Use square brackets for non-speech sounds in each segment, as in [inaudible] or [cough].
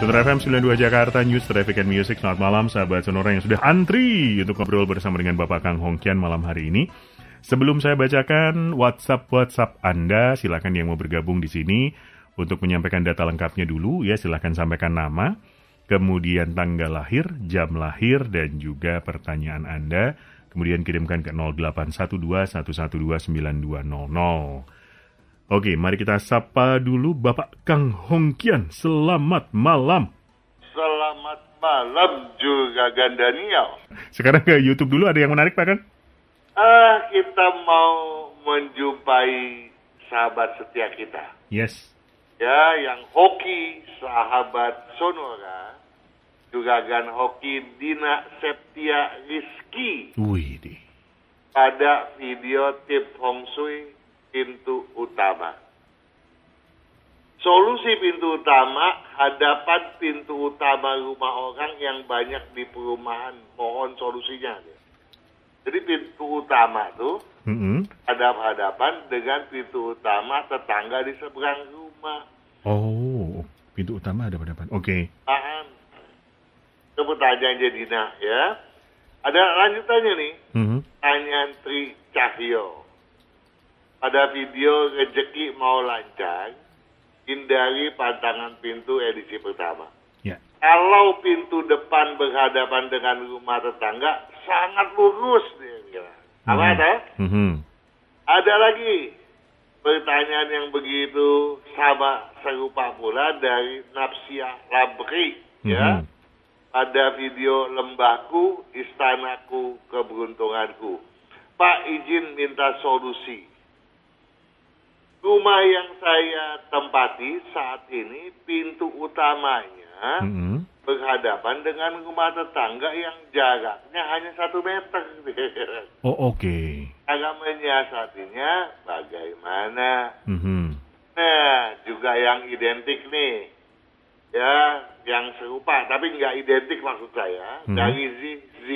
Sutra FM 92 Jakarta News Traffic and Music. Selamat malam sahabat sonora yang sudah antri Untuk ngobrol bersama dengan Bapak Kang Hongkian malam hari ini. Sebelum saya bacakan WhatsApp-WhatsApp Anda Silakan yang mau bergabung di sini Untuk menyampaikan data lengkapnya dulu. Ya Silakan sampaikan nama Kemudian tanggal lahir, jam lahir Dan juga pertanyaan Anda. Kemudian kirimkan ke 0812 112 9200 Oke, mari kita sapa dulu Bapak Kang Hongkian. Selamat malam. Selamat malam juga Daniel. Sekarang ke YouTube dulu, ada yang menarik Pak Kang? Ah, kita mau menjumpai sahabat setia kita. Yes. Ya, yang hoki sahabat Sonora. Juga gan hoki Dina Septia Rizky. Wih, di. Pada video tip Hong Sui pintu utama. Solusi pintu utama, hadapan pintu utama rumah orang yang banyak di perumahan. Mohon solusinya. Jadi pintu utama tuh mm-hmm. hadap-hadapan dengan pintu utama tetangga di seberang rumah. Oh, pintu utama hadap-hadapan. Oke. Okay. Paham. Itu pertanyaan Jedina ya. Ada lanjutannya nih. Mm-hmm. Tanyaan Tri Cahyo pada video rezeki mau lancar, hindari pantangan pintu edisi pertama. Ya. Kalau pintu depan berhadapan dengan rumah tetangga, sangat lurus. Apa mm-hmm. ada? Mm-hmm. Ada lagi pertanyaan yang begitu sama serupa pula dari Napsia Labri, mm-hmm. ya. Pada video lembahku, istanaku, keberuntunganku. Pak izin minta solusi rumah yang saya tempati saat ini pintu utamanya mm-hmm. berhadapan dengan rumah tetangga yang jaraknya hanya satu meter. [laughs] Oh oke. Okay. Agak menyiasatinya bagaimana? Mm-hmm. Nah juga yang identik nih, ya yang serupa tapi nggak identik maksud saya mm-hmm. dari Z.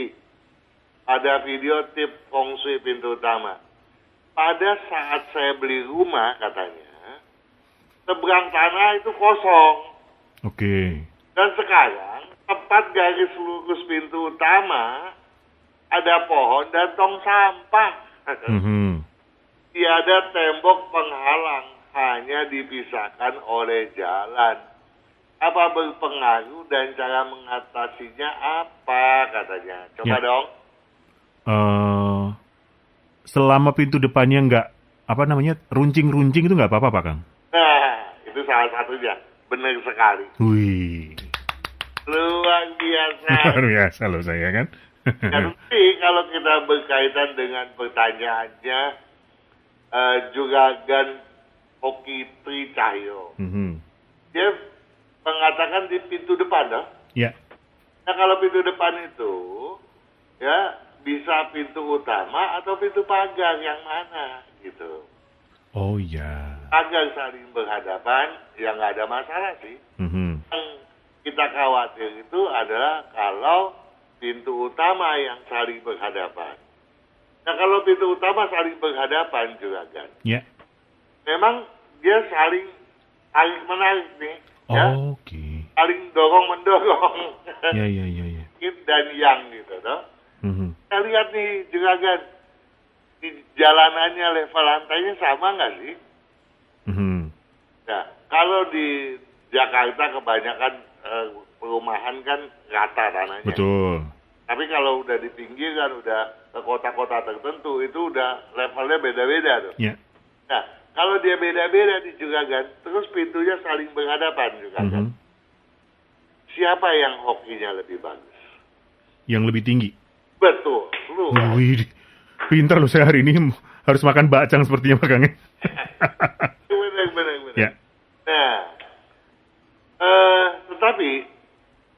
Ada video tip feng shui pintu utama pada saat saya beli rumah katanya seberang tanah itu kosong. Oke. Okay. Dan sekarang tepat garis lurus pintu utama ada pohon dan tong sampah. [laughs] Mm-hmm. Tiada tembok penghalang, hanya dipisahkan oleh jalan. Apa berpengaruh dan cara mengatasinya apa katanya? Coba ya. dong. Uh, selama pintu depannya nggak apa namanya runcing-runcing itu nggak apa-apa Pak Kang? Nah, itu salah satunya. Benar sekali. Wih. Luar biasa. [laughs] Luar biasa loh saya kan. Tapi kalau kita berkaitan dengan pertanyaannya uh, juga Gan Hoki Tri Cahyo. Mm -hmm. Dia mengatakan di pintu depan, loh. Ya. Yeah. Nah kalau pintu depan itu, ya bisa pintu utama atau pintu pagar yang mana gitu. Oh iya. Pagar saling berhadapan ya nggak ada masalah sih. Mm-hmm. Yang kita khawatir itu adalah kalau pintu utama yang saling berhadapan. Nah kalau pintu utama saling berhadapan juga kan. Ya. Yeah. Memang dia saling tarik menarik nih. Oh, ya. Oke. Okay. Saling dorong mendorong. Ya ya ya ya. [laughs] Dan yang gitu, toh. Mm-hmm. Kita lihat nih juragan di jalanannya level lantainya sama nggak sih? Mm-hmm. Nah, kalau di Jakarta kebanyakan uh, perumahan kan rata tanahnya. Betul. Tapi kalau udah di pinggir kan udah ke kota-kota tertentu itu udah levelnya beda-beda tuh. Yeah. Nah, kalau dia beda-beda di juragan, terus pintunya saling berhadapan juragan. Mm-hmm. Siapa yang hokinya lebih bagus? Yang lebih tinggi. Betul. Lu. Wih, pintar loh saya hari ini harus makan bacang sepertinya makanya. [laughs] benar, benar, benar. Ya. Nah, uh, tetapi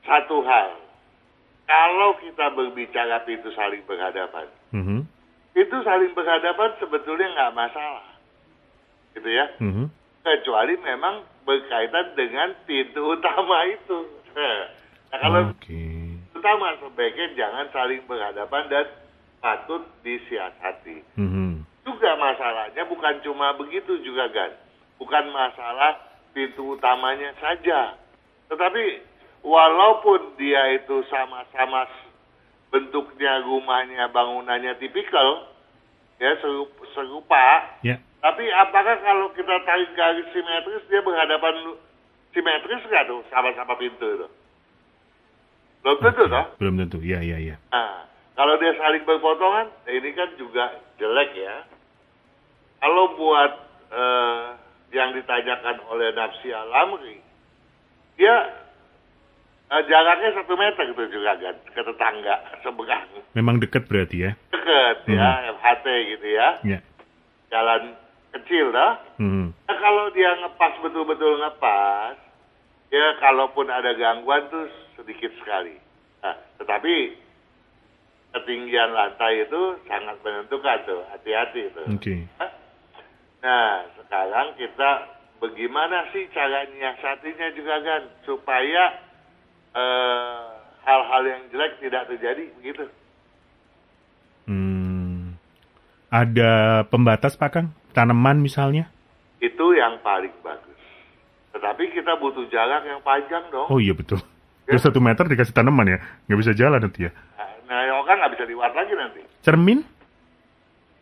satu hal, kalau kita berbicara pintu saling berhadapan, mm-hmm. itu saling berhadapan sebetulnya nggak masalah, gitu ya. Mm-hmm. Kecuali memang berkaitan dengan pintu utama itu. [laughs] Nah, kalau okay. Utama sebaiknya jangan saling berhadapan dan patut disiasati. Mm-hmm. Juga masalahnya bukan cuma begitu juga kan, bukan masalah pintu utamanya saja, tetapi walaupun dia itu sama-sama bentuknya rumahnya bangunannya tipikal ya serupa, serupa Ya. tapi apakah kalau kita tarik garis simetris dia berhadapan simetris nggak tuh sama-sama pintu itu belum tentu Oke. toh Belum tentu. Ya, ya, ya. Nah, kalau dia saling berpotongan, ya ini kan juga jelek ya. Kalau buat eh, yang ditanyakan oleh Nafsi Alamri, dia eh, jaraknya satu meter gitu juga kan ke tetangga [laughs] seberang Memang dekat berarti ya. deket ya MHT gitu ya, Ya. jalan kecil dah. Hmm. Nah, kalau dia ngepas betul-betul ngepas, ya kalaupun ada gangguan tuh sedikit sekali. Nah, tetapi ketinggian lantai itu sangat menentukan tuh, hati-hati tuh. Oke. Hah? Nah, sekarang kita bagaimana sih cara nyiasatinya juga kan supaya eh, hal-hal yang jelek tidak terjadi begitu. Hmm. Ada pembatas Pak Kang? Tanaman misalnya? Itu yang paling bagus. Tetapi kita butuh jarak yang panjang dong. Oh iya betul. Ya. Terus satu meter dikasih tanaman ya? Nggak bisa jalan nanti ya. Nah, ya kan nggak bisa liwat lagi nanti. Cermin?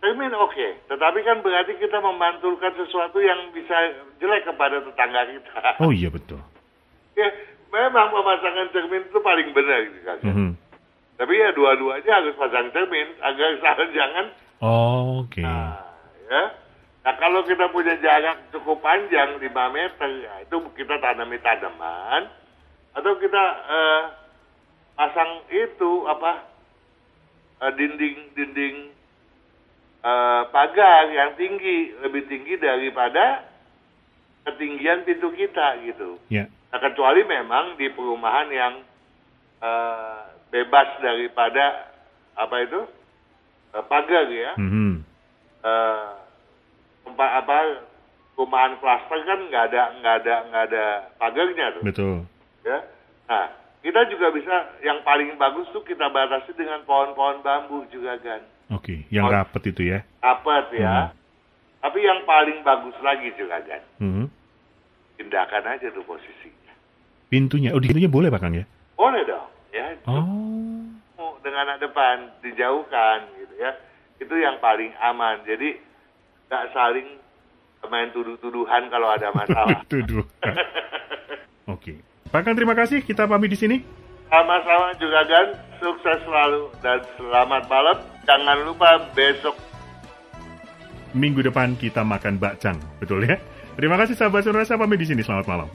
Cermin oke, tetapi kan berarti kita memantulkan sesuatu yang bisa jelek kepada tetangga kita. [laughs] Oh iya betul. ya, memang pemasangan cermin itu paling benar gitu kan. Mhm. Tapi ya dua-duanya harus pasang cermin agar [laughs] salah jangan. Oh, Oke. Nah, ya. Nah kalau kita punya jarak cukup panjang 5 meter, ya itu kita tanami tanaman atau kita eh, pasang itu apa eh, dinding-dinding eh, pagar yang tinggi lebih tinggi daripada ketinggian pintu kita gitu. Ya. Nah, kecuali memang di perumahan yang eh, bebas daripada apa itu eh, pagar ya. Mhm. Eh, tempat apa perumahan klaster kan nggak ada nggak ada nggak ada pagarnya tuh Betul. Ya. Nah kita juga bisa yang paling bagus tuh kita batasi dengan pohon-pohon bambu juga kan. Oke. Yang Oh. rapet itu ya. Apa ya? Tapi yang paling bagus lagi juga kan. Mhm. Tindakan aja tuh posisinya. Pintunya. Oh di pintunya boleh Pak Kang ya? Boleh dong ya. Oh. dengan anak depan dijauhkan gitu ya itu yang paling aman jadi nggak saling main tuduh-tuduhan kalau ada masalah [laughs] Tuduh. [laughs] Oke. Pak Kang terima kasih. Kita pamit di sini. sama-sama juga kan sukses selalu dan selamat malam jangan lupa besok Minggu depan kita makan bakcang. Betul ya? Terima kasih sahabat sonora. Saya pamit di sini. Selamat malam.